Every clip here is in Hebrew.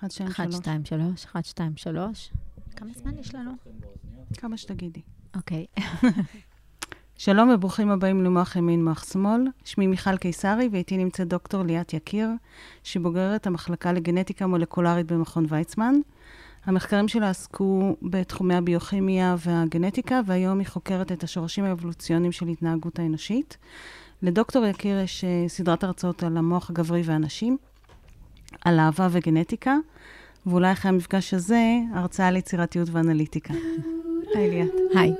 1, 2, 1, 3. 2, 3, 1, 2, 3. כמה זמן יש לנו? כמה שתגידי. אוקיי. שלום וברוכים הבאים למוח ימין, מוח שמאל. שמי מיכל קיסרי ואיתי נמצאת דוקטור ליאת יקיר, שהיא בוגרת המחלקה לגנטיקה מולקולרית במכון ויצמן. המחקרים שלה עסקו בתחומי הביוכימיה והגנטיקה, והיום היא חוקרת את השורשים האבולוציוניים של התנהגות האנושית. לדוקטור יקיר יש אה, סדרת הרצאות על המוח הגברי והנשים, על אהבה וגנטיקה, ואולי אחרי המפגש הזה, הרצאה על יצירתיות ואנליטיקה. היי ליאת. היי.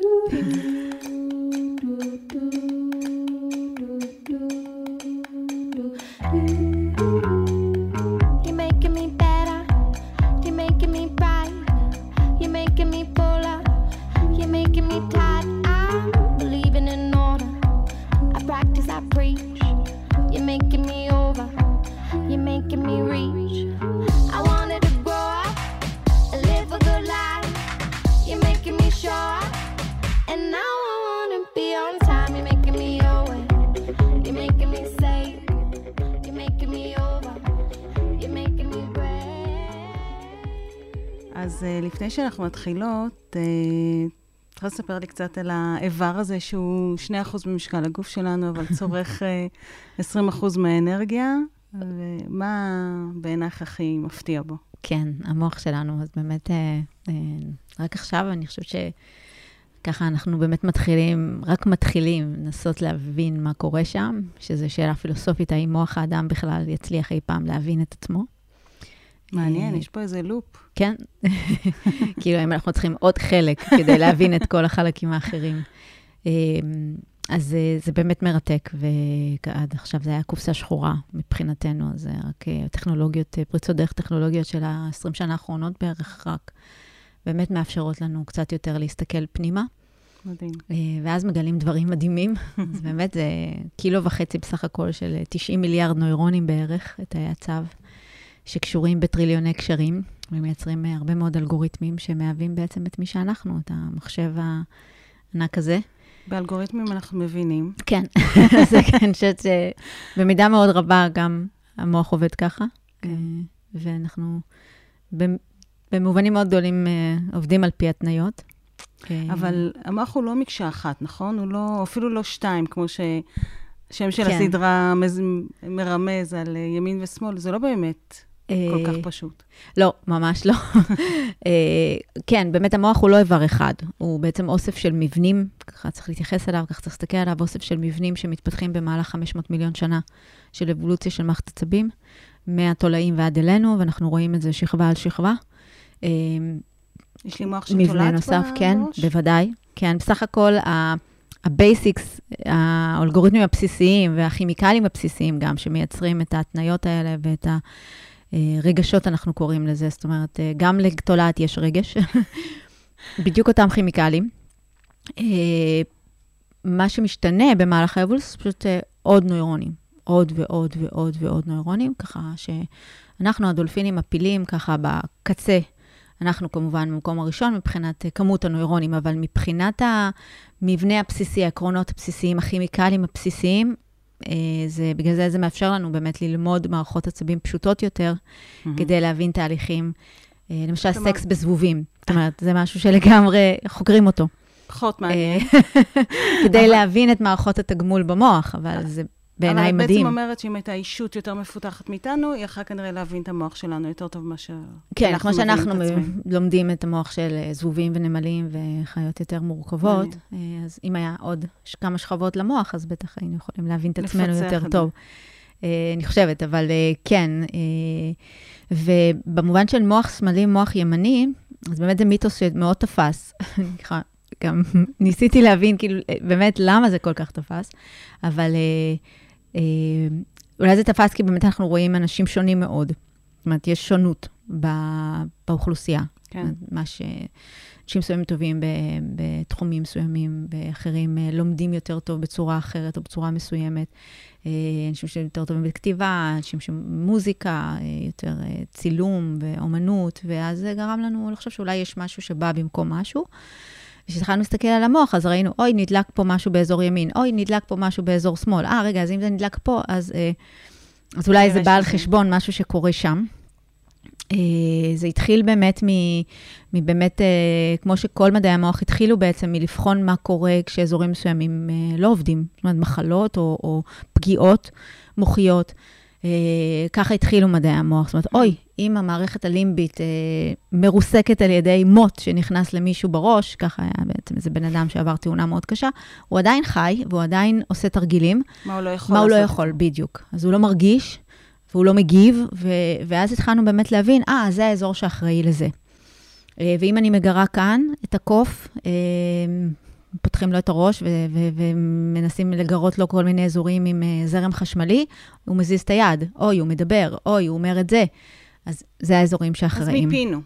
אז uh, לפני שאנחנו מתחילות, uh, צריכה לספר לי קצת על האיבר הזה, שהוא 2% ממשקל הגוף שלנו, אבל צורך uh, 20% מהאנרגיה, ומה בעינייך הכי מפתיע בו? כן, המוח שלנו, אז באמת, אה, אה, רק עכשיו אני חושבת שככה אנחנו באמת מתחילים, רק מתחילים לנסות להבין מה קורה שם, שזו שאלה פילוסופית, האם מוח האדם בכלל יצליח אי פעם להבין את עצמו. מעניין, אה, יש פה איזה לופ. כן, כאילו, אם אנחנו צריכים עוד חלק כדי להבין את כל החלקים האחרים. אה, אז אה, זה באמת מרתק, ועד עכשיו זה היה קופסה שחורה מבחינתנו, אז זה רק טכנולוגיות, פריצות דרך טכנולוגיות של ה-20 שנה האחרונות בערך, רק באמת מאפשרות לנו קצת יותר להסתכל פנימה, מדהים. ואז מגלים דברים מדהימים. אז באמת זה קילו וחצי בסך הכל של אה, 90 מיליארד נוירונים בערך, את הצו, שקשורים בטריליוני קשרים, ומייצרים אה, הרבה מאוד אלגוריתמים שמהווים בעצם את מי שאנחנו, את המחשב הענק הזה. באלגוריתמים אנחנו מבינים. כן, זה כן, אני חושבת שבמידה מאוד רבה גם המוח עובד ככה, כן. אה, ואנחנו במ- במובנים מאוד גדולים אה, עובדים על פי התניות. אה, אבל המוח הוא לא מקשה אחת, נכון? הוא לא, אפילו לא שתיים, כמו ששם של כן. הסדרה מז- מרמז על ימין ושמאל, זה לא באמת כל אה, כך פשוט. לא, ממש לא. אה, כן, באמת המוח הוא לא איבר אחד, הוא בעצם אוסף של מבנים, ככה צריך להתייחס אליו, ככה צריך להסתכל עליו, אוסף של מבנים שמתפתחים במהלך 500 מיליון שנה של אבולוציה של מערכת עצבים, מהתולעים ועד אלינו, ואנחנו רואים את זה שכבה על שכבה. אה, יש לי מוח של מבנה תולעת נוסף, בראש? כן, בוודאי. כן, בסך הכל ה- ה basics, האלגוריתמים הבסיסיים והכימיקלים הבסיסיים גם, שמייצרים את ההתניות האלה ואת הרגשות, אנחנו קוראים לזה. זאת אומרת, אה, גם לתולעת יש רגש, בדיוק אותם כימיקלים. אה, מה שמשתנה במהלך האבולוציה זה פשוט אה, עוד נוירונים, עוד ועוד ועוד ועוד נוירונים, ככה שאנחנו, הדולפינים, הפילים ככה בקצה אנחנו כמובן במקום הראשון מבחינת אה, כמות הנוירונים, אבל מבחינת המבנה הבסיסי, העקרונות הבסיסיים, הכימיקלים הבסיסיים, אה, זה, בגלל זה זה מאפשר לנו באמת ללמוד מערכות עצבים פשוטות יותר, מהמם. כדי להבין תהליכים. אה, למשל, כלומר- סקס בזבובים. זאת אומרת, זה משהו שלגמרי חוקרים אותו. פחות מעניין. אה, כדי אבל- להבין את מערכות התגמול במוח, אבל זה בעיניי אבל את מדהים. בעצם אומרת שאם הייתה אישות יותר מפותחת מאיתנו, היא יכלה כנראה להבין את המוח שלנו יותר טוב מאשר כן, כמו שאנחנו את. לומדים את המוח של אה, זבובים ונמלים וחיות יותר מורכבות, אה, אז אם היה עוד כמה שכבות למוח, אז בטח היינו יכולים להבין את עצמנו יותר. טוב. אה, אני חושבת, אבל כן. ובמובן של מוח שמאלי, מוח ימני, אז באמת זה מיתוס שמאוד תפס. גם ניסיתי להבין, כאילו, באמת, למה זה כל כך תפס, אבל אולי זה תפס כי באמת אנחנו רואים אנשים שונים מאוד. זאת אומרת, יש שונות באוכלוסייה. כן. מה ש... אנשים מסוימים טובים ב- בתחומים מסוימים, ואחרים אה, לומדים יותר טוב בצורה אחרת או בצורה מסוימת. אה, אנשים שיותר טובים בכתיבה, אנשים שמוזיקה, אה, יותר אה, צילום ואומנות, ואז זה גרם לנו לחשוב שאולי יש משהו שבא במקום משהו. כשהתחלנו להסתכל על המוח, אז ראינו, אוי, נדלק פה משהו באזור ימין, אוי, נדלק פה משהו באזור שמאל. אה, רגע, אז אם זה נדלק פה, אז, אה, אז אולי זה כנראה בא על חשבון משהו שקורה שם. אה, זה התחיל באמת מבאמת, אה, כמו שכל מדעי המוח התחילו בעצם מלבחון מה קורה כשאזורים מסוימים אה, לא עובדים, זאת אומרת, מחלות או, או פגיעות מוחיות. ככה התחילו מדעי המוח. זאת אומרת, אוי, אם המערכת הלימבית מרוסקת על ידי מוט שנכנס למישהו בראש, ככה היה בעצם איזה בן אדם שעבר תאונה מאוד קשה, הוא עדיין חי והוא עדיין עושה תרגילים. מה הוא לא יכול מה הוא לא יכול, בדיוק. אז הוא לא מרגיש, והוא לא מגיב, ו- ואז התחלנו באמת להבין, אה, ah, זה האזור שאחראי לזה. אה, ואם אני מגרה כאן את הקוף, אה, פותחים לו את הראש ו- ו- ומנסים לגרות לו כל מיני אזורים עם אה, זרם חשמלי, הוא מזיז את היד, אוי, הוא מדבר, אוי, הוא אומר את זה. אז זה האזורים שאחראים. אז מיפינו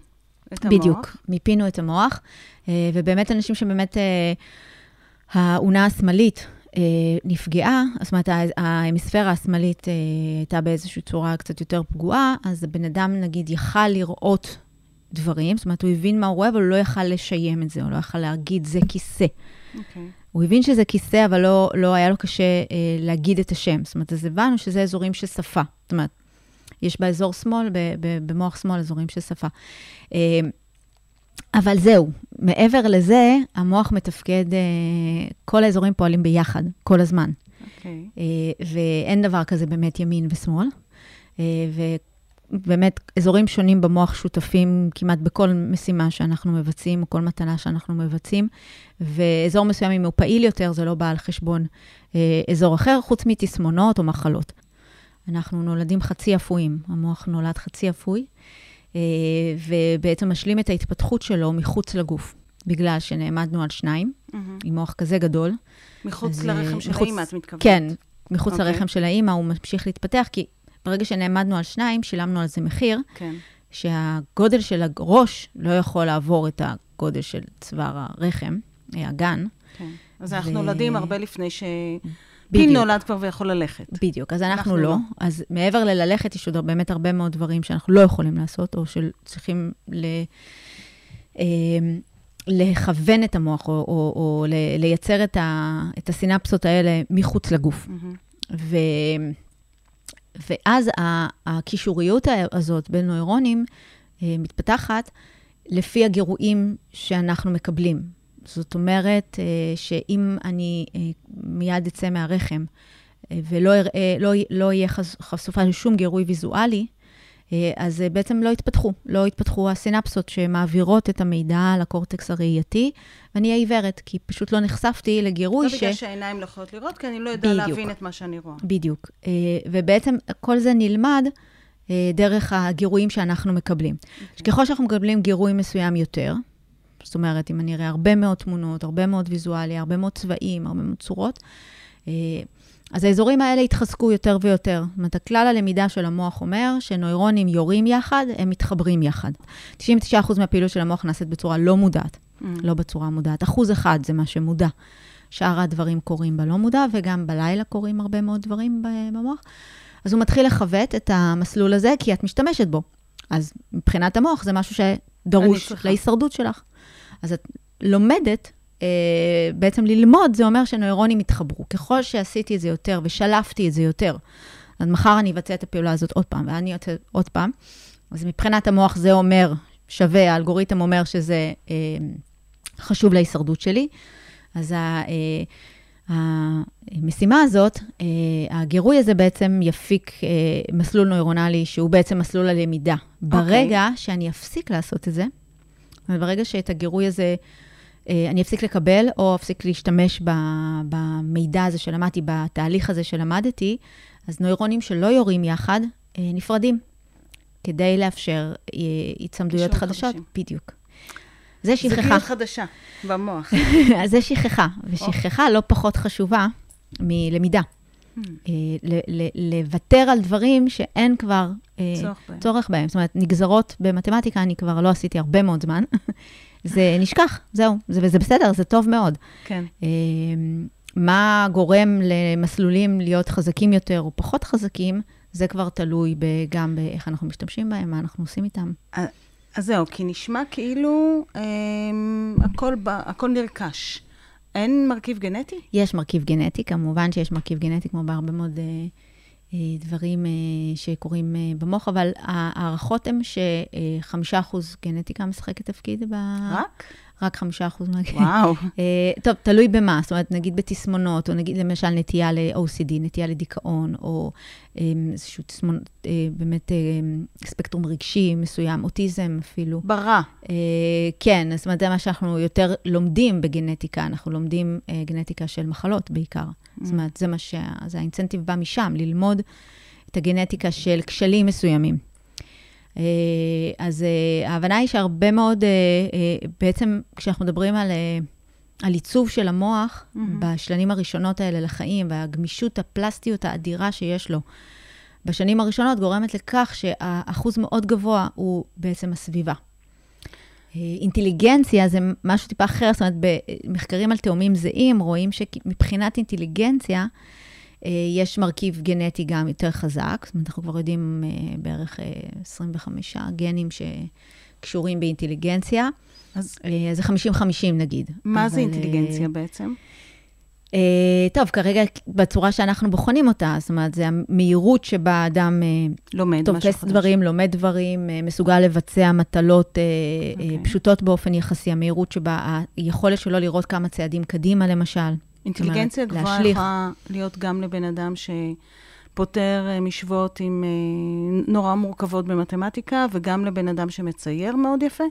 את המוח. בדיוק, מיפינו את המוח, ובאמת אנשים שבאמת, האונה השמאלית, אה, נפגעה, זאת אומרת, ההמיספירה השמאלית אה, הייתה באיזושהי צורה קצת יותר פגועה, אז הבן אדם, נגיד, יכל לראות דברים, זאת אומרת, הוא הבין מה הוא רואה, אבל הוא לא יכל לשיים את זה, הוא לא יכל להגיד, זה כיסא. Okay. אוקיי. הוא הבין שזה כיסא, אבל לא, לא היה לו קשה אה, להגיד את השם. זאת אומרת, אז הבנו שזה אזורים של שפה. זאת אומרת, יש באזור שמאל, ב, ב, במוח שמאל, אזורים של שפה. אה, אבל זהו, מעבר לזה, המוח מתפקד, אה, כל האזורים פועלים ביחד, כל הזמן. Okay. אוקיי. אה, ואין דבר כזה באמת ימין ושמאל. אה, ובאמת, אזורים שונים במוח שותפים כמעט בכל משימה שאנחנו מבצעים, או כל מטלה שאנחנו מבצעים. ואזור מסוים, אם הוא פעיל יותר, זה לא בא על חשבון אזור אחר, חוץ מתסמונות או מחלות. אנחנו נולדים חצי אפויים, המוח נולד חצי אפוי. אה, ובעצם משלים את ההתפתחות שלו מחוץ לגוף, בגלל שנעמדנו על שניים, mm-hmm. עם מוח כזה גדול. מחוץ אז, לרחם של מחוץ, האימא, את מתכוונת? כן, מחוץ okay. אוקיי. לרחם של האימא, הוא ממשיך להתפתח, כי ברגע שנעמדנו על שניים, שילמנו על זה מחיר, כן. שהגודל של הראש לא יכול לעבור את הגודל של צוואר הרחם, הגן. כן. אז ו... אנחנו נולדים הרבה לפני ש... פיל נולד כבר ויכול ללכת. בדיוק, אז אנחנו, אנחנו לא. לא. אז מעבר לללכת, יש עוד באמת הרבה מאוד דברים שאנחנו לא יכולים לעשות, או שצריכים ל... אה, לכוון את המוח, או, או, או לייצר את, ה, את הסינפסות האלה מחוץ לגוף. Mm-hmm. ואז הקישוריות הזאת בין נוירונים אה, מתפתחת לפי הגירויים שאנחנו מקבלים. זאת אומרת, אה, שאם אני אה, מיד אצא מהרחם ולא אראה, לא, לא אהיה חשופה לשום גירוי ויזואלי, אז בעצם לא יתפתחו, לא יתפתחו הסינפסות שמעבירות את המידע לקורטקס הראייתי, ואני אהיה עיוורת, כי פשוט לא נחשפתי לגירוי לא ש... לא בגלל שהעיניים לא יכולות לראות, כי אני לא יודעה להבין את מה שאני רואה. בדיוק. ובעצם כל זה נלמד דרך הגירויים שאנחנו מקבלים. Okay. אוקיי. ככל שאנחנו מקבלים גירוי מסוים יותר, זאת אומרת, אם אני אראה הרבה מאוד תמונות, הרבה מאוד ויזואליה, הרבה מאוד צבעים, הרבה מאוד צורות, אה, אז האזורים האלה יתחזקו יותר ויותר. זאת אומרת, הכלל הלמידה של המוח אומר שנוירונים יורים יחד, הם מתחברים יחד. 99% מהפעילות של המוח נעשית בצורה לא מודעת, mm. לא בצורה מודעת. אחוז אחד זה מה שמודע. שאר הדברים קורים בלא מודע, וגם בלילה קורים הרבה מאוד דברים במוח. אז הוא מתחיל לכבט את המסלול הזה, כי את משתמשת בו. אז מבחינת המוח זה משהו שדרוש להישרדות שלך. אז את לומדת, בעצם ללמוד, זה אומר שנוירונים יתחברו. ככל שעשיתי את זה יותר ושלפתי את זה יותר, אז מחר אני אבצע את הפעולה הזאת עוד פעם, ואני אבצע עוד פעם. אז מבחינת המוח זה אומר, שווה, האלגוריתם אומר שזה אה, חשוב להישרדות שלי. אז ה, אה, המשימה הזאת, אה, הגירוי הזה בעצם יפיק אה, מסלול נוירונלי שהוא בעצם מסלול הלמידה. Okay. אוקיי. ברגע שאני אפסיק לעשות את זה, וברגע שאת הגירוי הזה אה, אני אפסיק לקבל, או אפסיק להשתמש במידע הזה שלמדתי, בתהליך הזה שלמדתי, אז נוירונים שלא יורים יחד, אה, נפרדים, כדי לאפשר אה, הצמדויות חדשות. חדשים. בדיוק. זה שכחה. זה גיל חדשה במוח. אז זה שכחה, ושכחה לא פחות חשובה מלמידה. Hmm. לוותר על דברים שאין כבר. צורך בהם. זאת אומרת, נגזרות במתמטיקה, אני כבר לא עשיתי הרבה מאוד זמן. זה נשכח, זהו, זה, וזה בסדר, זה טוב מאוד. כן. מה גורם למסלולים להיות חזקים יותר או פחות חזקים, זה כבר תלוי גם באיך אנחנו משתמשים בהם, מה אנחנו עושים איתם. אז זהו, כי נשמע כאילו אה, הכל, הכל נרכש. אין מרכיב גנטי? יש מרכיב גנטי, כמובן שיש מרכיב גנטי, כמו בהרבה מאוד אה, דברים אה, שקורים אה, במוח, אבל ההערכות הן שחמישה אחוז גנטיקה משחקת תפקיד ב... רק? רק חמישה אחוז מהגנטיקה. וואו. טוב, תלוי במה, זאת אומרת, נגיד בתסמונות, או נגיד למשל נטייה ל-OCD, נטייה לדיכאון, או איזשהו תסמון, באמת ספקטרום רגשי מסוים, אוטיזם אפילו. ברע. כן, זאת אומרת, זה מה שאנחנו יותר לומדים בגנטיקה, אנחנו לומדים גנטיקה של מחלות בעיקר. זאת אומרת, זה מה ש... זה האינסנטיב בא משם, ללמוד את הגנטיקה של כשלים מסוימים. אה, אז אה, ההבנה היא שהרבה מאוד, אה, בעצם כשאנחנו מדברים על, על עיצוב של המוח, mm-hmm. בשנים הראשונות האלה לחיים, והגמישות, הפלסטיות האדירה שיש לו, בשנים הראשונות גורמת לכך שהאחוז מאוד גבוה הוא בעצם הסביבה. אינטליגנציה זה משהו טיפה אחר, זאת אומרת, במחקרים על תאומים זהים, רואים שמבחינת אינטליגנציה, אה, יש מרכיב גנטי גם יותר חזק, זאת אומרת, אנחנו כבר יודעים אה, בערך 25 אה, גנים שקשורים באינטליגנציה. אז זה 50-50 נגיד. מה אבל, זה אינטליגנציה בעצם? Uh, טוב, כרגע בצורה שאנחנו בוחנים אותה, זאת אומרת, זה המהירות שבה האדם uh, לומד תופס דברים, לומד דברים, uh, מסוגל לבצע מטלות okay. אוקיי. פשוטות באופן יחסי, המהירות שבה, היכולת שלו לראות כמה צעדים קדימה, למשל. אינטליגנציה גבוהה יכולה להיות גם לבן אדם שפותר משוואות עם נורא מורכבות במתמטיקה, וגם לבן אדם שמצייר מאוד יפה?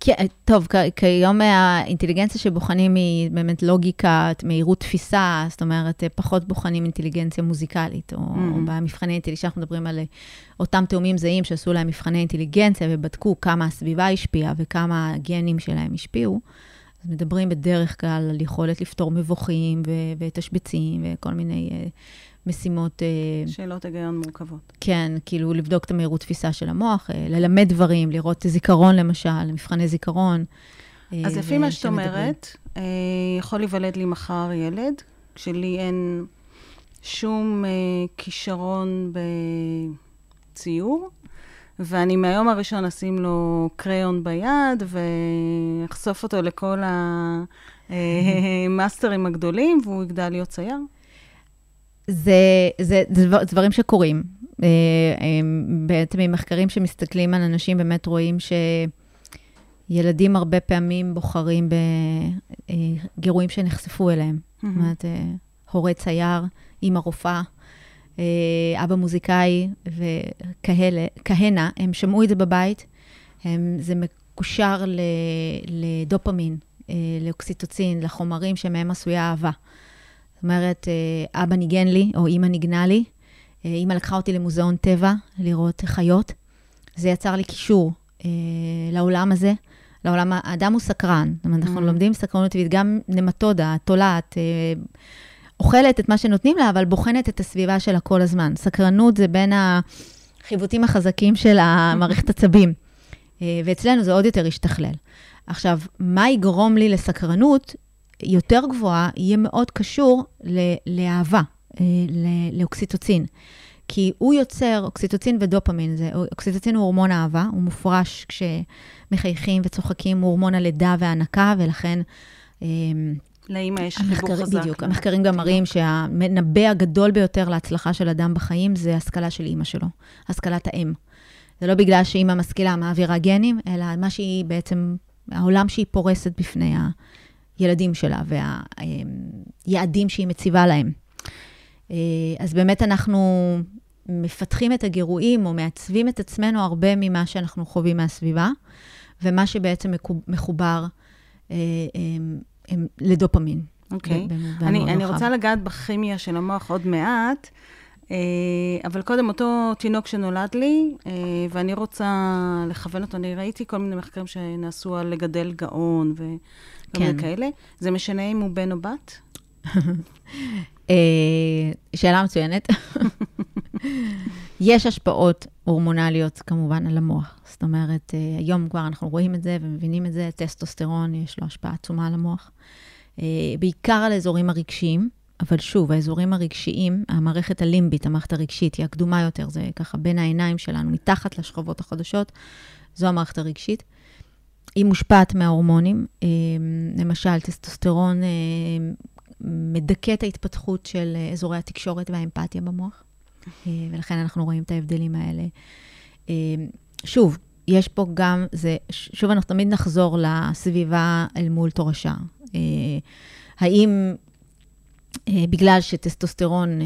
כן, טוב, כיום האינטליגנציה שבוחנים היא באמת לוגיקה, מהירות תפיסה, זאת אומרת, פחות בוחנים אינטליגנציה מוזיקלית, או, mm. או במבחני אינטליגנציה, אנחנו מדברים על אותם תאומים זהים שעשו להם מבחני אינטליגנציה ובדקו כמה הסביבה השפיעה וכמה הגנים שלהם השפיעו. אז מדברים בדרך כלל על יכולת לפתור מבוכים ותשבצים וכל מיני uh, משימות... Uh, שאלות היגיון מורכבות. כן, כאילו לבדוק את המהירות תפיסה של המוח, uh, ללמד דברים, לראות זיכרון למשל, מבחני זיכרון. אז לפי מה שאת אומרת, יכול להיוולד לי מחר ילד, כשלי אין שום כישרון בציור, ואני מהיום הראשון אשים לו קריון ביד, ואחשוף אותו לכל המאסטרים הגדולים, והוא יגדל להיות צייר. זה, זה, זה דברים שקורים. אה, בעצם ממחקרים שמסתכלים על אנשים, באמת רואים שילדים הרבה פעמים בוחרים בגירויים שנחשפו אליהם. זאת אומרת, אה, הורה צייר, אימא רופאה. אה, אבא מוזיקאי וכהנה, הם שמעו את זה בבית, הם, זה מקושר לדופמין, אה, לאוקסיטוצין, לחומרים שמהם עשויה אהבה. זאת אומרת, אה, אבא ניגן לי, או אימא ניגנה לי, אימא לקחה אותי למוזיאון טבע לראות חיות. זה יצר לי קישור לעולם הזה. לעולם, האדם הוא סקרן. זאת אומרת, אנחנו mm. לומדים סקרנות טבעית, גם נמטודה, תולעת, אוכלת את מה שנותנים לה, אבל בוחנת את הסביבה שלה כל הזמן. סקרנות זה בין החיווטים החזקים של המערכת עצבים. אה, ואצלנו זה עוד יותר ישתכלל. עכשיו, מה יגרום לי לסקרנות יותר גבוהה, יהיה מאוד קשור לאהבה, אה, לאוקסיטוצין. כי הוא יוצר, אוקסיטוצין ודופמין, זה, אוקסיטוצין הוא הורמון אהבה, הוא מופרש כשמחייכים וצוחקים, הוא הורמון הלידה וההנקה, ולכן לאמא יש חיבור חזק. בדיוק, המחקרים גם מראים שהמנבא הגדול ביותר להצלחה של אדם בחיים זה השכלה של אימא שלו, השכלת האם. זה לא בגלל שאימא משכילה מעבירה גנים, אלא מה שהיא בעצם, העולם שהיא פורסת בפני הילדים שלה והיעדים שהיא מציבה להם. אה, אז באמת אנחנו מפתחים את הגירויים או מעצבים את עצמנו הרבה ממה שאנחנו חווים מהסביבה, ומה שבעצם מחובר אה, אה, הם לדופמין. אוקיי. Okay. אני, אני רוצה לגעת בכימיה של המוח עוד מעט, אה, אבל קודם, אותו תינוק שנולד לי, אה, ואני רוצה לכוון אותו, אני ראיתי כל מיני מחקרים שנעשו על לגדל גאון וכל כן. מיני כאלה. זה משנה אם הוא בן או בת? אה, שאלה מצוינת. יש השפעות הורמונליות כמובן על המוח. זאת אומרת, היום כבר אנחנו רואים את זה ומבינים את זה, טסטוסטרון, יש לו השפעה עצומה על המוח. אה, בעיקר על האזורים הרגשיים, אבל שוב, האזורים הרגשיים, המערכת הלימבית, המערכת הרגשית, היא הקדומה יותר, זה ככה בין העיניים שלנו, מתחת לשכבות החדשות, זו המערכת הרגשית. היא מושפעת מההורמונים, אה, למשל, טסטוסטרון אה, מדכא את ההתפתחות של אזורי התקשורת והאמפתיה במוח. אה, ולכן אנחנו רואים את ההבדלים האלה. שוב, יש פה גם, זה, שוב, אנחנו תמיד נחזור לסביבה אל מול תורשה. האם בגלל שטסטוסטרון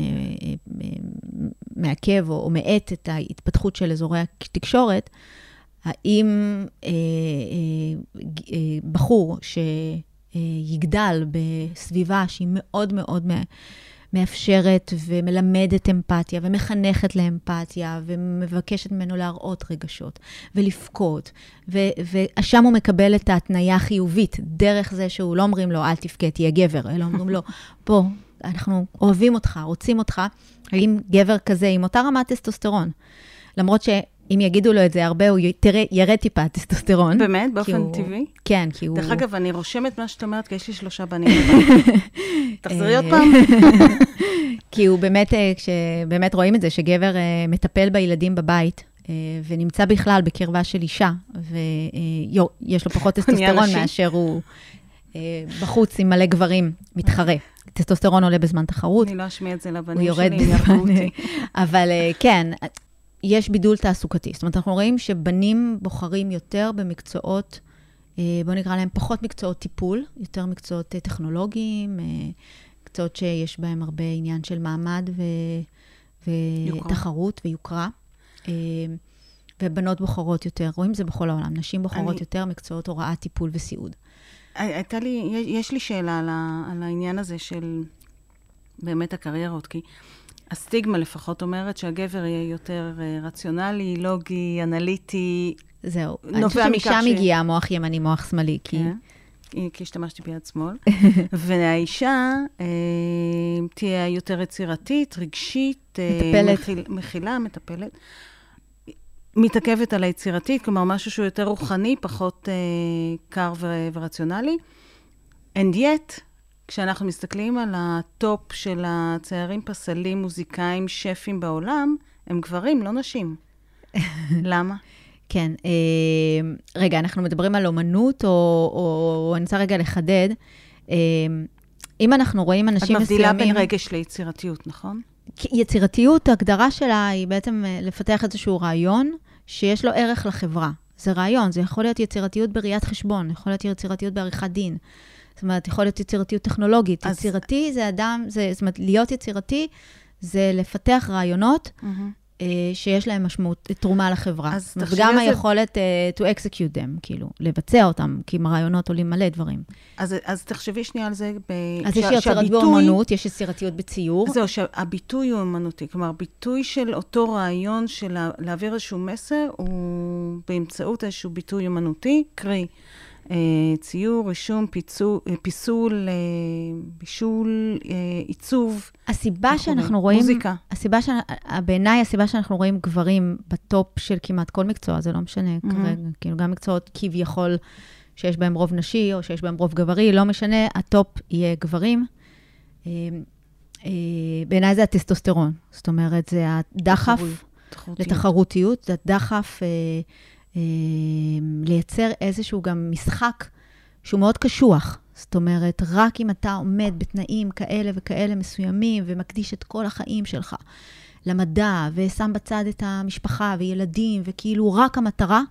מעכב או מאט את ההתפתחות של אזורי התקשורת, האם בחור שיגדל בסביבה שהיא מאוד מאוד מאפשרת ומלמדת אמפתיה ומחנכת לאמפתיה ומבקשת ממנו להראות רגשות ולבכות, ושם הוא מקבל את ההתניה החיובית, דרך זה שהוא לא אומרים לו, אל תבכה, תהיה גבר, אלא אומרים לו, בוא, אנחנו אוהבים אותך, רוצים אותך. האם גבר כזה עם אותה רמת טסטוסטרון, למרות ש... אם יגידו לו את זה הרבה, הוא ירד טיפה טסטוסטרון. באמת? באופן הוא, טבעי? כן, כי הוא... דרך אגב, אני רושמת מה שאת אומרת, כי יש לי שלושה בנים. תחזרי עוד פעם. כי הוא באמת, אה, כשבאמת רואים את זה, שגבר אה, מטפל בילדים בבית, אה, ונמצא בכלל בקרבה של אישה, ויש לו פחות טסטוסטרון מאשר הוא בחוץ עם מלא גברים, מתחרה. טסטוסטרון עולה בזמן תחרות. אני לא אשמיע את זה לבנים שלי, יעברו אותי. אבל כן, יש בידול תעסוקתי. זאת אומרת, אנחנו רואים שבנים בוחרים יותר במקצועות, בואו נקרא להם פחות מקצועות טיפול, יותר מקצועות טכנולוגיים, מקצועות שיש בהם הרבה עניין של מעמד ו... ותחרות ויוקרה. אה, ובנות בוחרות יותר, רואים זה בכל העולם, נשים בוחרות אני... יותר מקצועות הוראה, טיפול וסיעוד. הייתה לי, יש לי שאלה על, ה, על העניין הזה של באמת הקריירות, כי הסטיגמה לפחות אומרת שהגבר יהיה יותר אה, רציונלי, לוגי, אנליטי. זהו. אני חושבת שמשם. הגיע המוח ימני, מוח שמאלי, כי... כן. כי השתמשתי ביד שמאל, והאישה אה, תהיה יותר יצירתית, רגשית, אה, מטפלת. מכיל, מכילה, מטפלת. מתעכבת על היצירתית, כלומר, משהו שהוא יותר רוחני, פחות אה, קר ו- ורציונלי. And yet, כשאנחנו מסתכלים על ה top של הציירים, פסלים, מוזיקאים, שפים בעולם, הם גברים, לא נשים. למה? כן. אה, רגע, אנחנו מדברים על אומנות, או, או, או אני רוצה רגע לחדד. אה, אם אנחנו רואים אנשים מסוימים... את מבדילה בין רגש ליצירתיות, נכון? יצירתיות, ההגדרה שלה היא בעצם אה, לפתח איזשהו רעיון שיש לו ערך לחברה. זה רעיון, זה יכול להיות יצירתיות בראיית חשבון, יכול להיות יצירתיות בעריכת דין. זאת אומרת, יכול להיות יצירתיות טכנולוגית. אז... יצירתי זה אדם, זה, זאת אומרת, להיות יצירתי זה לפתח רעיונות mm-hmm. אה, שיש להם משמעות, תרומה לחברה. אז תחשבי וגם זה... היכולת uh, to execute them, כאילו, לבצע אותם, כי עם הרעיונות עולים מלא דברים. אז, אז תחשבי שנייה על זה. ב... אז ש... יש יצירת שהביטוי... באמנות, יש יצירתיות בציור. זהו, שהביטוי הוא אמנותי. כלומר, ביטוי של אותו רעיון של להעביר איזשהו מסר, הוא באמצעות איזשהו ביטוי אמנותי, קרי. אה, ציור, רישום, פיצול, אה, פיסול, אה, בישול, עיצוב. הסיבה שאנחנו רואים... מוזיקה. הסיבה, בעיניי, הסיבה שאנחנו רואים גברים ב top של כמעט כל מקצוע, זה לא משנה mm-hmm. כרגע, כאילו גם מקצועות כביכול שיש בהם רוב נשי, או שיש בהם רוב גברי, לא משנה, ה top יהיה גברים. בעיניי זה הטסטוסטרון. זאת אומרת, זה הדחף לתחרותיות, זה הדחף... אה, לייצר איזשהו גם משחק שהוא מאוד קשוח. זאת אומרת, רק אם אתה עומד בתנאים כאלה וכאלה מסוימים ומקדיש את כל החיים שלך למדע, ושם בצד את המשפחה וילדים, וכאילו רק המטרה,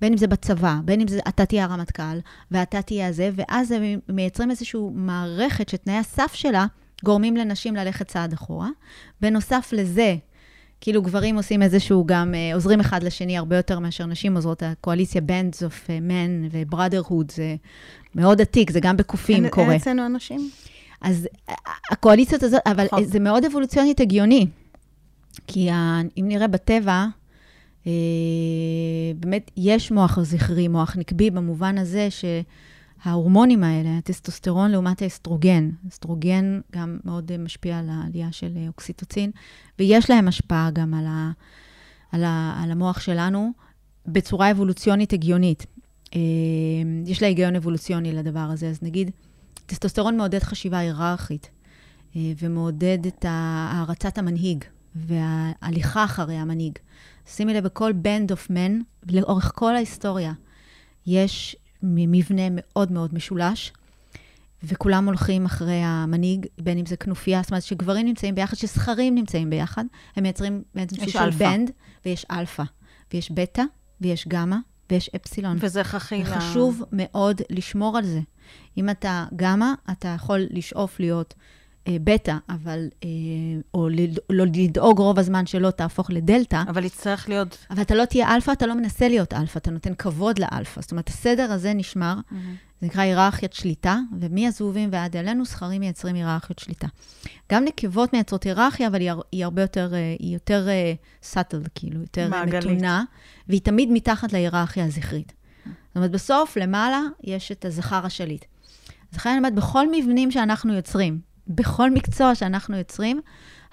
בין אם זה בצבא, בין אם זה אתה תהיה הרמטכ"ל, ואתה תהיה הזה, ואז הם מייצרים איזושהי מערכת שתנאי הסף שלה גורמים לנשים ללכת צעד אחורה. בנוסף לזה, כאילו גברים עושים איזשהו גם, אה, עוזרים אחד לשני הרבה יותר מאשר נשים עוזרות. הקואליציה Bands of אה, Men ו-Brotherhood זה מאוד עתיק, זה גם בקופים אין, קורה. אין אצלנו אנשים? אז הקואליציות הזאת, אבל חוב. זה מאוד אבולוציונית הגיוני. כי ה, אם נראה בטבע, אה, באמת יש מוח זכרי, מוח נקבי, במובן הזה ש... ההורמונים האלה, הטסטוסטרון לעומת האסטרוגן, אסטרוגן גם מאוד אה, משפיע על העלייה של אה, אוקסיטוצין, ויש להם השפעה גם על, ה, על, ה, על המוח שלנו בצורה אבולוציונית הגיונית. אה, יש לה היגיון אבולוציוני לדבר הזה, אז נגיד, טסטוסטרון מעודד חשיבה היררכית, ומעודד את הערצת המנהיג וההליכה אחרי המנהיג. שימי לב, בכל band of men, לאורך כל ההיסטוריה, יש מבנה מאוד מאוד משולש, וכולם הולכים אחרי המנהיג, בין אם זה כנופיה, זאת אומרת שגברים נמצאים ביחד, שזכרים נמצאים ביחד, הם מייצרים בעצם סוג של. band, ויש אלפא, ויש בטא, ויש גמא, ויש אפסילון. וזה הכרחי ל... וחשוב מאוד לשמור על זה. אם אתה גמא, אתה יכול לשאוף להיות בטא, אבל, אה, או לא לדאוג רוב הזמן שלא תהפוך לדלתא, אבל יצטרך להיות... אבל אתה לא תהיה אלפא, אתה לא מנסה להיות אלפא, אתה נותן כבוד לאלפא. זאת אומרת, הסדר הזה נשמר, זה נקרא היררכיית שליטה, ומהזבובים ועד אלינו, זכרים מייצרים היררכיות שליטה. גם נקבות מייצרות היררכיה, אבל היא, הר- היא הרבה יותר, אה, היא יותר subtle, כאילו, יותר אה, מעגלית. מתונה, והיא תמיד מתחת להיררכיה הזכרית. זאת אומרת, בסוף, למעלה, יש את הזכר השליט. אז לכן אני אומרת, בכל מבנים שאנחנו יוצרים, בכל מקצוע שאנחנו יוצרים,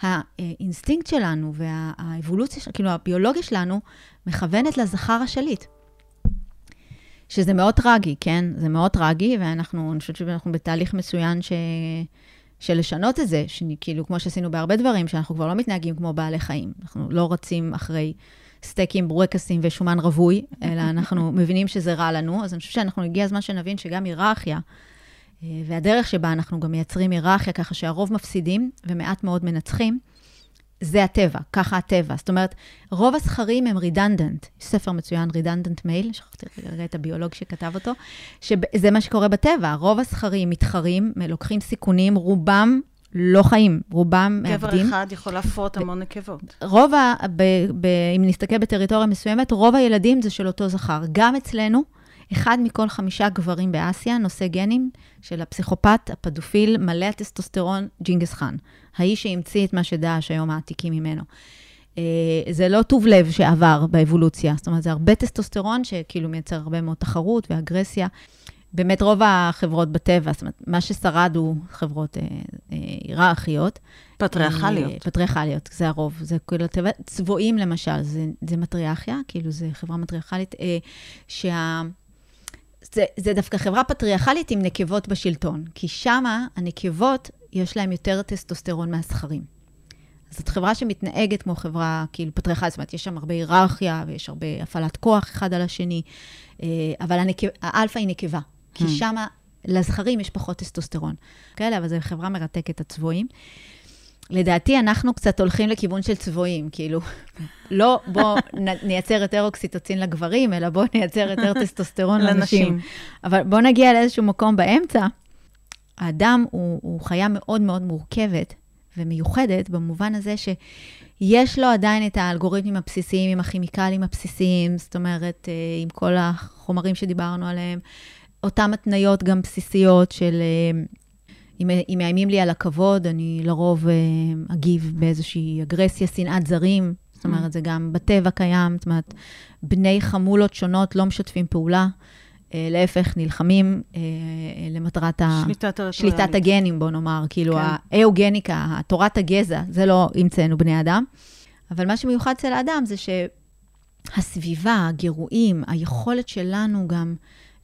האינסטינקט שלנו והאבולוציה, כאילו, הביולוגיה שלנו, מכוונת לזכר השליט. שזה מאוד טרגי, כן? זה מאוד טרגי, ואנחנו, אני חושבת שאנחנו בתהליך מצוין ש... של לשנות את זה, שכאילו, כמו שעשינו בהרבה דברים, שאנחנו כבר לא מתנהגים כמו בעלי חיים. אנחנו לא רצים אחרי סטייקים, בורקסים ושומן רווי, אלא אנחנו מבינים שזה רע לנו, אז אני חושבת שאנחנו, הגיע הזמן שנבין שגם היררכיה, והדרך שבה אנחנו גם מייצרים היררכיה, ככה שהרוב מפסידים ומעט מאוד מנצחים, זה הטבע, ככה הטבע. זאת אומרת, רוב הזכרים הם redundant. יש ספר מצוין, redundant male, שכחתי רגע את הביולוג שכתב אותו, שזה מה שקורה בטבע. רוב הזכרים מתחרים, לוקחים סיכונים, רובם לא חיים, רובם מאבדים. גבר אחד יכול להפרות המון נקבות. רוב ה... ב, ב, אם נסתכל בטריטוריה מסוימת, רוב הילדים זה של אותו זכר. גם אצלנו, אחד מכל חמישה גברים באסיה נושא גנים של הפסיכופת, הפדופיל, מלא הטסטוסטרון, ג'ינגס חאן. האיש שהמציא את מה שדאעש היום מעתיקים ממנו. אה, זה לא טוב לב שעבר באבולוציה, זאת אומרת, זה הרבה טסטוסטרון שכאילו מייצר הרבה מאוד תחרות ואגרסיה. באמת רוב החברות בטבע, זאת אומרת, מה ששרד הוא חברות אה, אה, היררכיות. פטריארכליות. אה, פטריארכליות, זה הרוב. זה כאילו, טבע, צבועים למשל, זה, זה מטריארכיה, כאילו זה חברה מטריארכלית, אה, שה... זה, זה דווקא חברה פטריארכלית עם נקבות בשלטון, כי שמה הנקבות, יש להן יותר טסטוסטרון מהזכרים. אז זאת חברה שמתנהגת כמו חברה כאילו פטריארכלית, זאת אומרת, יש שם הרבה היררכיה ויש הרבה הפעלת כוח אחד על השני, אה, אבל הנקב, האלפא היא נקבה, כי Hmm. שמה לזכרים יש פחות טסטוסטרון. כאלה, אבל זו חברה מרתקת, הצבועים. לדעתי, אנחנו קצת הולכים לכיוון של צבועים, כאילו, לא בואו נייצר יותר אוקסיטוצין לגברים, אלא בואו נייצר יותר טסטוסטרון לנשים. אבל בואו נגיע לאיזשהו מקום באמצע. האדם הוא, הוא חיה מאוד מאוד מורכבת ומיוחדת, במובן הזה שיש לו עדיין את האלגוריתמים הבסיסיים עם הכימיקלים הבסיסיים, זאת אומרת, אה, עם כל החומרים שדיברנו עליהם, אותן התניות גם בסיסיות של... אם, אם מאיימים לי על הכבוד, אני לרוב אה, אגיב באיזושהי אגרסיה, שנאת זרים. זאת אומרת, זה גם בטבע קיים, זאת אומרת, בני חמולות שונות לא משתפים פעולה. אה, להפך, נלחמים אה, למטרת. שליטת הגנים, בוא נאמר, כאילו כן. האהוגניקה, תורת הגזע, זה לא המצאנו בני אדם. אבל מה שמיוחד אצל האדם זה שהסביבה, הגירויים, היכולת שלנו גם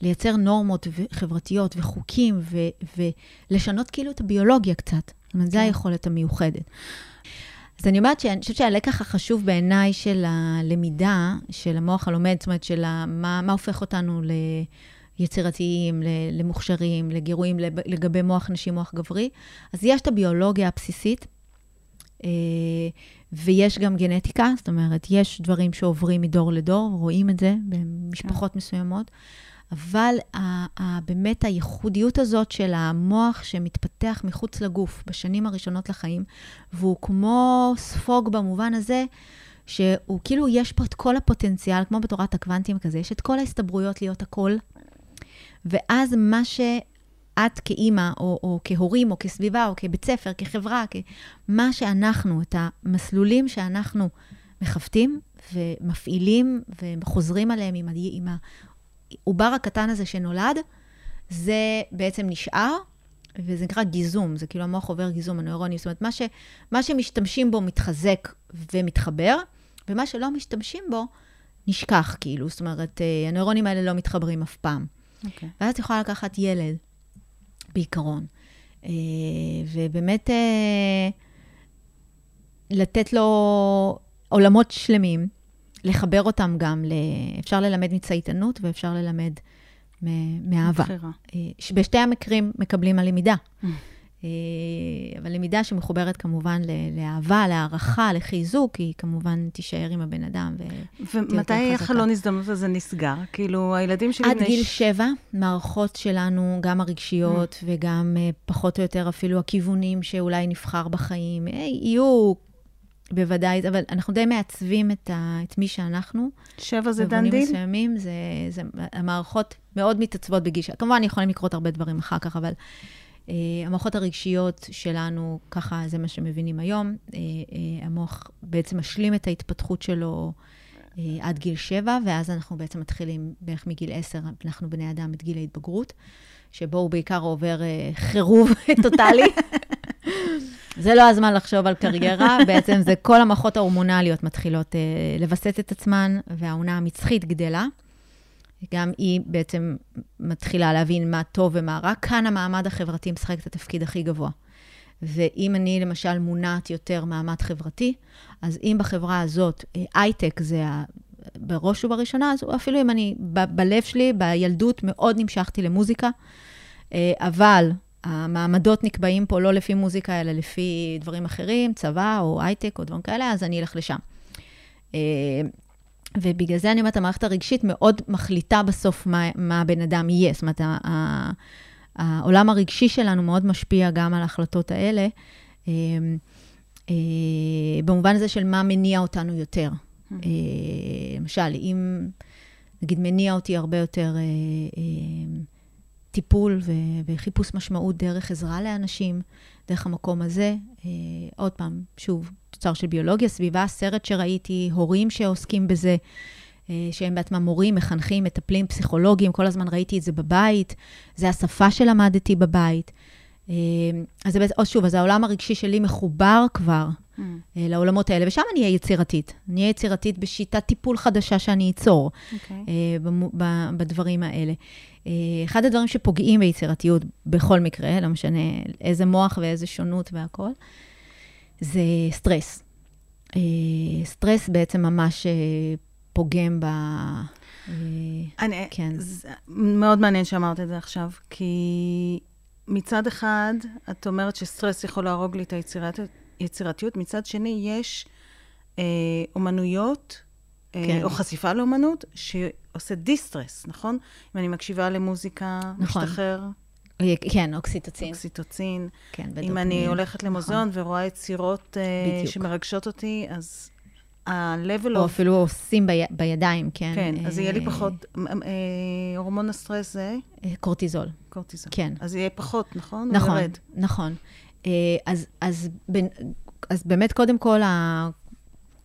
לייצר נורמות ו- חברתיות וחוקים ו- ולשנות כאילו את הביולוגיה קצת. זאת אומרת, זו כן. היכולת המיוחדת. אז אני אומרת שאני חושבת שהלקח החשוב בעיניי של הלמידה, של המוח הלומד, זאת אומרת, של מה, מה הופך אותנו ליצירתיים, למוכשרים, לגירויים לגבי מוח נשי, מוח גברי, אז יש את הביולוגיה הבסיסית, אה, ויש גם גנטיקה, זאת אומרת, יש דברים שעוברים מדור לדור, רואים את זה במשפחות מסוימות, אבל ה- באמת הייחודיות הזאת של המוח שמתפתח מחוץ לגוף בשנים הראשונות לחיים, והוא כמו ספוג במובן הזה, שהוא כאילו, יש פה את כל הפוטנציאל, כמו בתורת הקוונטים כזה, יש את כל ההסתברויות להיות הכל, ואז מה שאת כאימא, או, או כהורים, או כסביבה, או כבית ספר, כחברה, כ... מה שאנחנו, את המסלולים שאנחנו מכוותים ומפעילים וחוזרים עליהם עם, עם העובר הקטן הזה שנולד, זה בעצם נשאר, וזה נקרא גיזום, זה כאילו המוח עובר גיזום הנוירונים. זאת אומרת, מה, ש, מה שמשתמשים בו מתחזק ומתחבר, ומה שלא משתמשים בו נשכח, כאילו. זאת אומרת, אה, הנוירונים האלה לא מתחברים אף פעם. אוקיי. ואז את יכולה לקחת ילד, בעיקרון, אה, ובאמת אה, לתת לו עולמות שלמים, לחבר אותם גם ל... אפשר ללמד מצייתנות ואפשר ללמד מ- מאהבה. אה, שבשתי המקרים מקבלים על למידה. Mm. אה, אבל למידה שמחוברת כמובן לאהבה, להערכה, לחיזוק, היא כמובן תישאר עם הבן אדם. ו... ומתי החלון הזדמנות הזה נסגר? כאילו, הילדים שלי... עד גיל ש- שבע, מערכות שלנו, גם הרגשיות Mm. וגם אה, פחות או יותר אפילו הכיוונים שאולי נבחר בחיים, יהיו בוודאי, אבל אנחנו די מעצבים את, ה, את מי שאנחנו. שבע זה במובנים done deal? מסוימים, זה, זה, המערכות מאוד מתעצבות בגיל ש... כמובן, יכולים לקרות הרבה דברים אחר כך, אבל אה, המערכות הרגשיות שלנו, ככה זה מה שמבינים היום. אה, אה, המוח בעצם משלים את ההתפתחות שלו אה, עד גיל שבע, ואז אנחנו בעצם מתחילים בערך מגיל עשר, אנחנו בני אדם, את גיל ההתבגרות, שבו הוא בעיקר עובר אה, חירוב טוטאלי. זה לא הזמן לחשוב על קריירה, בעצם זה כל המערכות ההורמונליות מתחילות אה, לווסת את עצמן, והעונה המצחית גדלה. גם היא בעצם מתחילה להבין מה טוב ומה רע. כאן המעמד החברתי משחק את התפקיד הכי גבוה. ואם אני למשל מונעת יותר מעמד חברתי, אז אם בחברה הזאת אה, הייטק זה ה... בראש ובראשונה, אז אפילו אם אני, ב- בלב שלי, בילדות, מאוד נמשכתי למוזיקה, אה, אבל המעמדות נקבעים פה לא לפי מוזיקה, אלא לפי דברים אחרים, צבא או הייטק או דברים כאלה, אז אני אלך לשם. אה, ובגלל זה אני אומרת, המערכת הרגשית מאוד מחליטה בסוף מה, מה הבן אדם יהיה. זאת אומרת, העולם הרגשי שלנו מאוד משפיע גם על ההחלטות האלה, אה, אה, במובן הזה של מה מניע אותנו יותר. אה, למשל, אם, נגיד, מניע אותי הרבה יותר טיפול ו- וחיפוש משמעות דרך עזרה לאנשים, דרך המקום הזה. אה, עוד פעם, שוב, תוצר של ביולוגיה, סביבה, סרט שראיתי, הורים שעוסקים בזה, אה, שהם בעצמם מורים, מחנכים, מטפלים, פסיכולוגים, כל הזמן ראיתי את זה בבית, זה השפה שלמדתי בבית. אה, אז זה בעצם, שוב, אז העולם הרגשי שלי מחובר כבר Mm. אה, לעולמות האלה, ושם אני אהיה יצירתית. אני אהיה יצירתית בשיטת טיפול חדשה שאני אצור. אוקיי. אה, בדברים האלה. אחד הדברים שפוגעים ביצירתיות, בכל מקרה, לא משנה איזה מוח ואיזה שונות והכול, זה סטרס. סטרס בעצם ממש פוגם ב... אני, כן. זה מאוד מעניין שאמרת את זה עכשיו, כי מצד אחד, את אומרת שסטרס יכול להרוג לי את היצירת, יצירתיות, מצד שני, יש אה, אומנויות, אה, כן. או חשיפה לאומנות, שעושה de-stress, נכון? אם אני מקשיבה למוזיקה, נכון. משתחרר אה, כן, אוקסיטוצין. אוקסיטוצין. כן, אם ודופמין. אני הולכת למוזיאון נכון. ורואה יצירות אה. שמרגשות אותי, אז ה-level או of... אפילו עושים בי, בידיים, כן. כן, אז יהיה לי אה, פחות... אה, הורמון הסטרס זה אה, קורטיזול. קורטיזול. כן. אז יהיה פחות, נכון? נכון. נכון. אז, אז, אז באמת, קודם כל,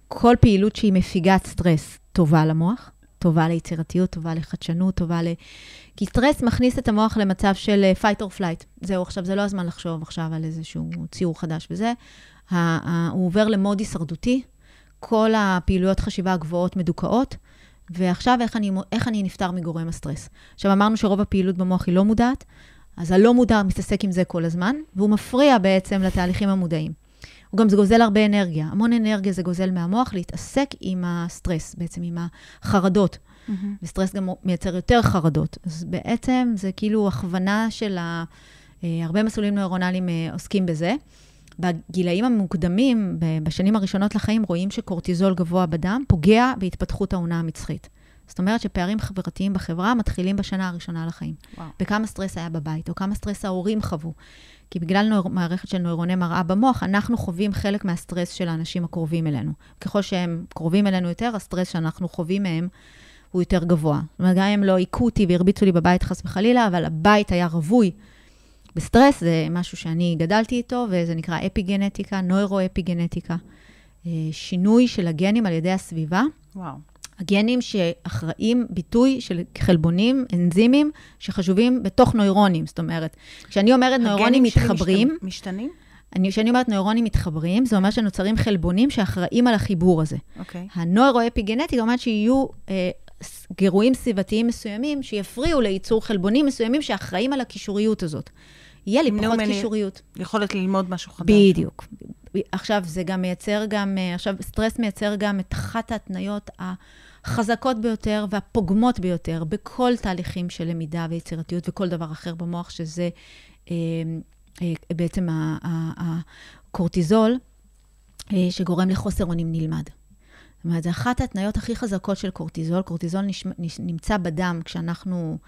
כל פעילות שהיא מפיגת סטרס טובה למוח, טובה ליצירתיות, טובה לחדשנות, טובה ל... כי סטרס מכניס את המוח למצב של fight or flight. זהו, עכשיו, זה לא הזמן לחשוב עכשיו על איזשהו ציור חדש וזה. הוא עובר למוד הישרדותי, כל הפעילויות חשיבה הגבוהות מדוכאות, ועכשיו איך אני, איך אני נפטר מגורם הסטרס. עכשיו, אמרנו שרוב הפעילות במוח היא לא מודעת, אז הלא מודע מתעסק עם זה כל הזמן, והוא מפריע בעצם לתהליכים המודעים. הוא גם גוזל הרבה אנרגיה. המון אנרגיה זה גוזל מהמוח להתעסק עם הסטרס, בעצם עם החרדות. מהמם. וסטרס גם מייצר יותר חרדות. אז בעצם זה כאילו הכוונה של ה... אה, הרבה מסלולים נוירונליים אה, עוסקים בזה. בגילאים המוקדמים, בשנים הראשונות לחיים, רואים שקורטיזול גבוה בדם פוגע בהתפתחות האונה המצחית. זאת אומרת שפערים חברתיים בחברה מתחילים בשנה הראשונה לחיים. וואו. בכמה סטרס היה בבית, או כמה סטרס ההורים חוו. כי בגלל נויר... מערכת של נוירוני מראה במוח, אנחנו חווים חלק מהסטרס של האנשים הקרובים אלינו. ככל שהם קרובים אלינו יותר, הסטרס שאנחנו חווים מהם הוא יותר גבוה. זאת אומרת, גם אם לא היכו אותי והרביצו לי בבית חס וחלילה, אבל הבית היה רווי בסטרס, זה משהו שאני גדלתי איתו, וזה נקרא אפיגנטיקה, נוירו-אפיגנטיקה. אה, שינוי של הגנים על ידי הסביבה. וואו. הגנים שאחראים ביטוי של חלבונים, אנזימים, שחשובים בתוך נוירונים. זאת אומרת, כשאני אומרת נוירונים הגנים מתחברים, משתנ- משתנים? אני, כשאני אומרת נוירונים מתחברים, זה אומר שנוצרים חלבונים שאחראים על החיבור הזה. אוקיי. הנוירו-אפיגנטיקה אומרת שיהיו אה, גירויים סביבתיים מסוימים שיפריעו לייצור חלבונים מסוימים שאחראים על הקישוריות הזאת. יהיה לי פחות ממני- קישוריות. יכולת ללמוד משהו חדש. בדיוק. עכשיו, זה גם מייצר גם, אה, עכשיו, סטרס מייצר גם את אחת ההתניות החזקות ביותר והפוגמות ביותר בכל תהליכים של למידה ויצירתיות וכל דבר אחר במוח, שזה אה, אה, בעצם הקורטיזול, אה, שגורם לחוסר אונים נלמד. זאת אומרת, זו אחת ההתניות הכי חזקות של קורטיזול. קורטיזול נש... נש... נמצא בדם כשאנחנו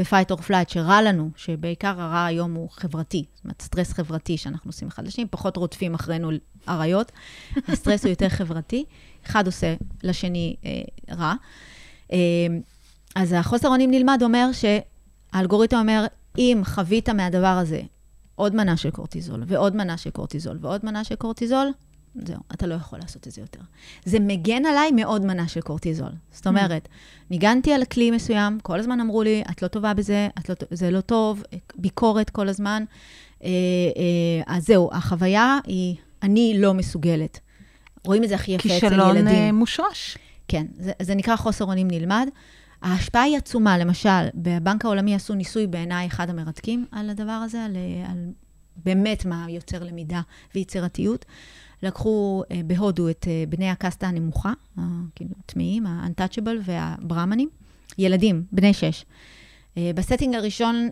ב-fight or flight, שרע לנו, שבעיקר הרע היום הוא חברתי, זאת אומרת, סטרס חברתי שאנחנו עושים אחד לשני, פחות רודפים אחרינו אריות. הסטרס הוא יותר חברתי, אחד עושה לשני אה, רע. אה, אז החוסר אונים נלמד אומר שהאלגוריתם אומר, אם חווית מהדבר הזה עוד מנה של קורטיזול, ועוד מנה של קורטיזול, ועוד מנה של קורטיזול, זהו, אתה לא יכול לעשות את זה יותר. זה מגן עליי מעוד מנה של קורטיזול. זאת אומרת, ניגנתי על כלי מסוים, כל הזמן אמרו לי, את לא טובה בזה, את לא, זה לא טוב, ביקורת כל הזמן. אה, אה, אז זהו, החוויה היא, אני לא מסוגלת. רואים את זה הכי יפה אצל ילדים. כישלון אה, מושרש. כן, זה, זה נקרא חוסר אונים נלמד. ההשפעה היא עצומה, למשל, בבנק העולמי עשו ניסוי בעיניי אחד המרתקים על הדבר הזה, על, על באמת מה יוצר למידה ויצירתיות. לקחו uh, בהודו את uh, בני הקסטה הנמוכה, כאילו טמאים, ה-untouchable והברמנים, ילדים, בני שש. Uh, ב setting הראשון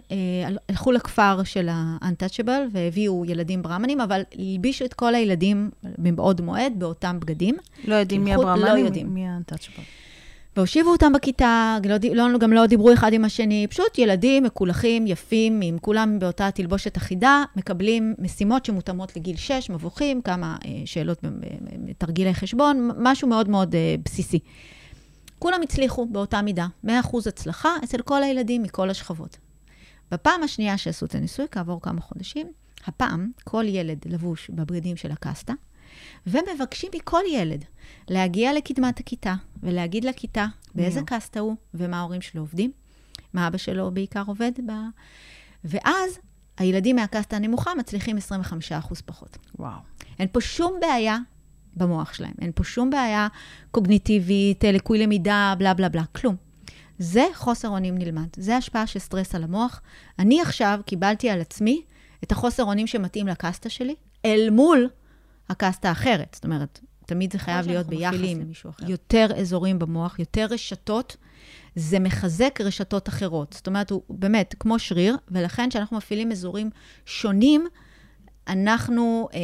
הלכו לכפר של ה-untouchable והביאו ילדים ברמנים, אבל הלבישו את כל הילדים מבעוד מועד באותם בגדים. לא יודעים מי לא הברמנים, יודעים. מי ה-touchable. והושיבו אותם בכיתה, לא, לא, גם לא דיברו אחד עם השני, פשוט ילדים מקולחים, יפים, עם כולם באותה תלבושת אחידה, מקבלים משימות שמותאמות לגיל 6, מבוכים, כמה אה, שאלות בתרגילי חשבון, משהו מאוד מאוד אה, בסיסי. כולם הצליחו באותה מידה, 100% הצלחה אצל כל הילדים מכל השכבות. בפעם השנייה שעשו את הניסוי, כעבור כמה חודשים, הפעם כל ילד לבוש בבגדים של הקסטה, ומבקשים מכל ילד להגיע לקדמת הכיתה ולהגיד לכיתה באיזה נו. קסטה הוא ומה ההורים שלו עובדים, מה אבא שלו בעיקר עובד ב... ואז הילדים מהקסטה הנמוכה מצליחים 25% פחות. וואו. אין פה שום בעיה במוח שלהם, אין פה שום בעיה קוגניטיבית, אה, ליקוי למידה, בלה בלה בלה, כלום. זה חוסר אונים נלמד, זה השפעה של סטרס על המוח. אני עכשיו קיבלתי על עצמי את החוסר אונים שמתאים לקסטה שלי, אל מול הקסטה האחרת. זאת אומרת, תמיד זה חייב להיות ביחס למישהו אחר. יותר אזורים במוח, יותר רשתות, זה מחזק רשתות אחרות. זאת אומרת, הוא באמת כמו שריר, ולכן כשאנחנו מפעילים אזורים שונים, אנחנו, אה,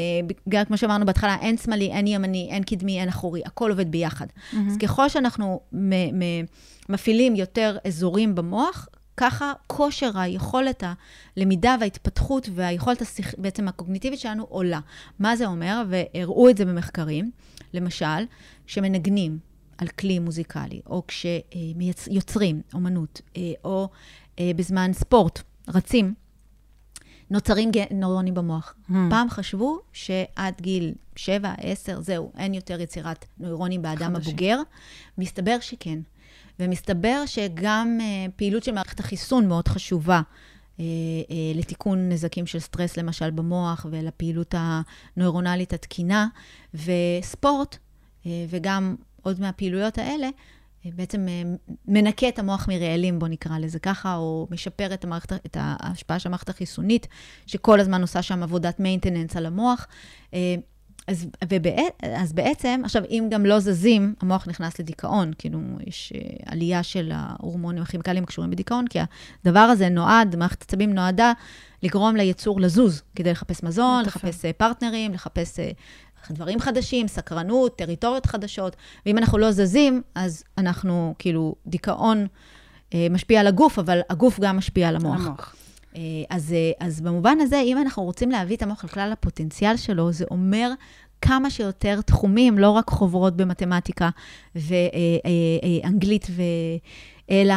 בגלל, כמו שאמרנו בהתחלה, אין שמאלי, אין ימני, אין קדמי, אין אחורי, הכל עובד ביחד. Mm-hmm. אז ככל שאנחנו מ- מ- מפעילים יותר אזורים במוח, ככה כושר היכולת הלמידה וההתפתחות והיכולת השיח, בעצם הקוגניטיבית שלנו עולה. מה זה אומר? והראו את זה במחקרים, למשל, כשמנגנים על כלי מוזיקלי, או כשיוצרים אומנות, אה, או אה, בזמן ספורט, רצים, נוצרים נוירונים במוח. Hmm. פעם חשבו שעד גיל 7, 10, זהו, אין יותר יצירת נוירונים באדם חדשים. הבוגר. מסתבר שכן. ומסתבר שגם uh, פעילות של מערכת החיסון מאוד חשובה uh, uh, לתיקון נזקים של סטרס, למשל, במוח, ולפעילות הנוירונלית התקינה, וספורט, וגם עוד מהפעילויות האלה, בעצם מנקה את המוח מרעלים, בוא נקרא לזה ככה, או משפר את, המערכת, את ההשפעה של המערכת החיסונית, שכל הזמן עושה שם עבודת maintenance על המוח. אז, ובע, אז בעצם, עכשיו, אם גם לא זזים, המוח נכנס לדיכאון. כאילו, יש uh, עלייה של ההורמונים הכימיקליים הקשורים בדיכאון, כי הדבר הזה נועד, מערכת עצבים נועדה לגרום ליצור לזוז, כדי לחפש מזון. לחפש uh, פרטנרים, לחפש uh, דברים חדשים, סקרנות, טריטוריות חדשות. ואם אנחנו לא זזים, אז אנחנו, כאילו, דיכאון משפיע על הגוף, אבל הגוף גם משפיע על המוח. המוח. אה, אז, אה, אז במובן הזה, אם אנחנו רוצים להביא את המוח על כלל הפוטנציאל שלו, זה אומר כמה שיותר תחומים, לא רק חוברות במתמטיקה ואנגלית, ו... אלא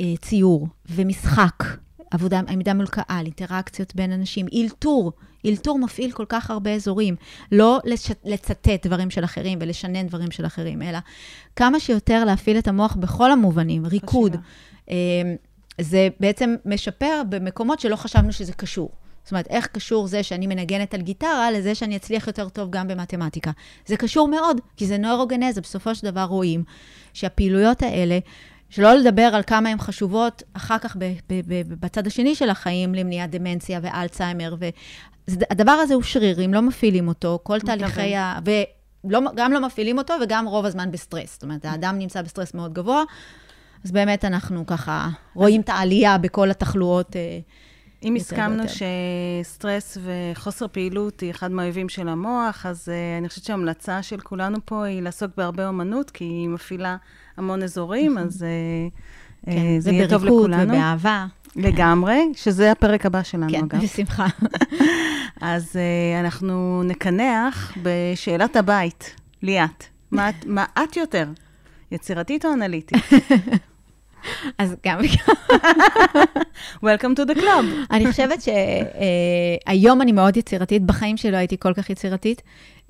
אה, ציור ומשחק, עבודה, עמידה מול קהל, אינטראקציות בין אנשים, אילתור. אילתור מפעיל כל כך הרבה אזורים. לא לש... לצטט דברים של אחרים ולשנן דברים של אחרים, אלא כמה שיותר להפעיל את המוח בכל המובנים, ריקוד. חשיבה. זה בעצם משפר במקומות שלא חשבנו שזה קשור. זאת אומרת, איך קשור זה שאני מנגנת על גיטרה לזה שאני אצליח יותר טוב גם במתמטיקה? זה קשור מאוד, כי זה נוירוגנזה. בסופו של דבר רואים שהפעילויות האלה, שלא לדבר על כמה הן חשובות אחר כך ב- ב- ב- בצד השני של החיים, למניעת דמנציה ואלצהיימר, והדבר הזה הוא שריר, אם לא מפעילים אותו, כל. תהליכי ה... לא, גם לא מפעילים אותו וגם רוב הזמן בסטרס. זאת אומרת, האדם נמצא בסטרס מאוד גבוה, אז באמת אנחנו ככה רואים את העלייה בכל התחלואות. אה, אם הסכמנו. שסטרס וחוסר פעילות היא אחד מהאויבים של המוח, אז uh, אני חושבת שההמלצה של כולנו פה היא לעסוק בהרבה אומנות, כי היא מפעילה המון אזורים, אז uh, כן, uh, זה יהיה טוב לכולנו. ובאהבה. לגמרי, שזה הפרק הבא שלנו, כן, אגב. בשמחה. אז uh, אנחנו נקנח בשאלת הבית. ליאת, מה, מה את יותר? יצירתית או אנליטית? אז גם וגם. Welcome to the club. אני חושבת שהיום אני מאוד יצירתית, בחיים שלא הייתי כל כך יצירתית.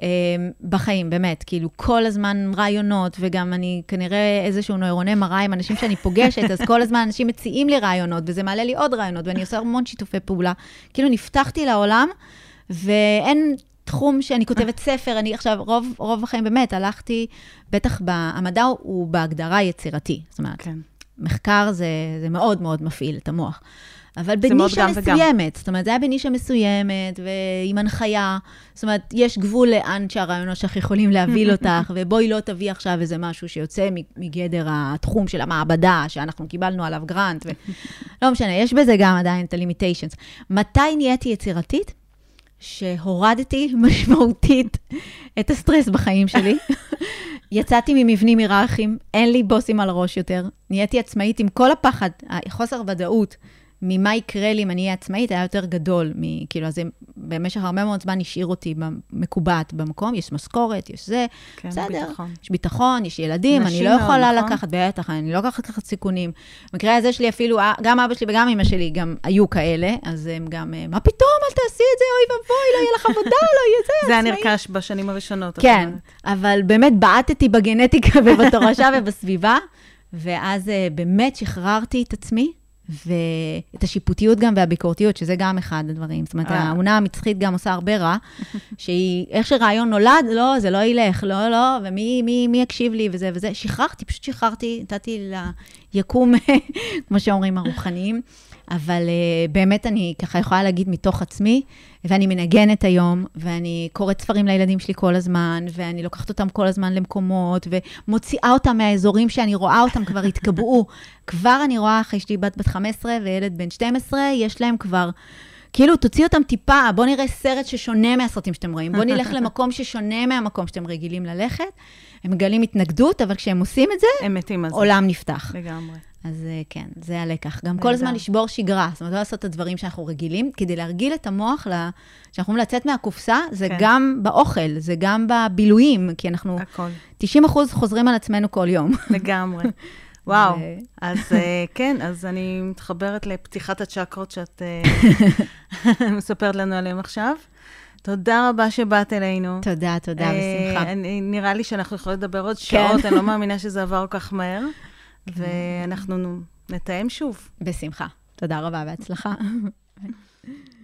אה, בחיים, באמת, כאילו, כל הזמן רעיונות, וגם אני כנראה איזשהו נוירוני מראה עם אנשים שאני פוגשת, אז כל הזמן אנשים מציעים לי רעיונות, וזה מעלה לי עוד רעיונות, ואני עושה המון שיתופי פעולה. כאילו, נפתחתי לעולם, ואין תחום שאני כותבת ספר, אני עכשיו, רוב, רוב החיים באמת, הלכתי, בטח, המדע הוא בהגדרה יצירתי. זאת אומרת, כן. מחקר זה, זה מאוד מאוד מפעיל את המוח. אבל בנישה גם וגם. מסוימת, זאת אומרת, זה היה בנישה מסוימת, ועם הנחיה, זאת אומרת, יש גבול לאן שהרעיונות שלך יכולים להביא אותך, ובואי לא תביא עכשיו איזה משהו שיוצא מגדר התחום של המעבדה, שאנחנו קיבלנו עליו גרנט, ו... לא משנה, יש בזה גם עדיין את ה-limitations. מתי נהייתי יצירתית? שהורדתי משמעותית את הסטרס בחיים שלי. יצאתי ממבנים היררכיים, אין לי בוסים על הראש יותר, נהייתי עצמאית עם כל הפחד, החוסר ודאות ממה יקרה לי אם אני אהיה עצמאית היה יותר גדול, מ, כאילו, אז זה במשך הרבה מאוד זמן השאיר אותי מקובעת במקום, יש משכורת, יש זה, כן, בסדר, ביטחון. יש ביטחון, יש ילדים, אני לא יכולה נכון? לקחת, בטח, אני לא יכולה לקחת סיכונים. במקרה הזה שלי אפילו, אה, גם אבא שלי וגם אמא שלי גם היו כאלה, אז הם גם, אה, מה פתאום, אל תעשי את זה, אוי ואבוי, לא יהיה לך עבודה, לא יהיה זה, זה היה עצמאי." נרכש בשנים הראשונות. כן. אבל באמת בעטתי בגנטיקה ובתורשה ובסביבה, ואז אה, באמת שחררתי את עצמי, ואת השיפוטיות גם והביקורתיות, שזה גם אחד הדברים. זאת אומרת, אה. האמונה המצחית גם עושה הרבה רע, שהיא, איך שרעיון נולד, לא, זה לא ילך, לא, לא, ומי מי, מי יקשיב לי וזה וזה. שחררתי, פשוט שחררתי, נתתי ליקום, כמו שאומרים הרוחניים. אבל uh, באמת אני ככה יכולה להגיד מתוך עצמי, ואני מנגנת היום, ואני קוראת ספרים לילדים שלי כל הזמן, ואני לוקחת אותם כל הזמן למקומות, ומוציאה אותם מהאזורים שאני רואה אותם כבר התקבעו. כבר אני רואה, אחרי יש לי בת בת 15 וילד בן 12, יש להם כבר... כאילו, תוציא אותם טיפה, בואו נראה סרט ששונה מהסרטים שאתם רואים, בואו נלך למקום ששונה מהמקום שאתם רגילים ללכת. הם מגלים התנגדות, אבל כשהם עושים את זה, הם מתים על זה. עולם נפתח. לגמרי. אז אה, כן, זה הלקח. גם כל. הזמן לשבור שגרה, זאת אומרת, לא לעשות את הדברים שאנחנו רגילים, כדי להרגיל את המוח, ל- שאנחנו אומרים לצאת מהקופסה, זה כן. גם באוכל, זה גם בבילויים, כי אנחנו הכל. 90 אחוז חוזרים על עצמנו כל יום. לגמרי. וואו. אז אה, כן, אז אני מתחברת לפתיחת הצ'קרות שאת אה, מספרת לנו עליהן עכשיו. תודה רבה שבאת אלינו. תודה, תודה, בשמחה. נראה לי שאנחנו יכולים לדבר עוד כן. שעות, אני לא מאמינה שזה עבר כל כך מהר. ואנחנו נתאם שוב. בשמחה. תודה רבה, בהצלחה.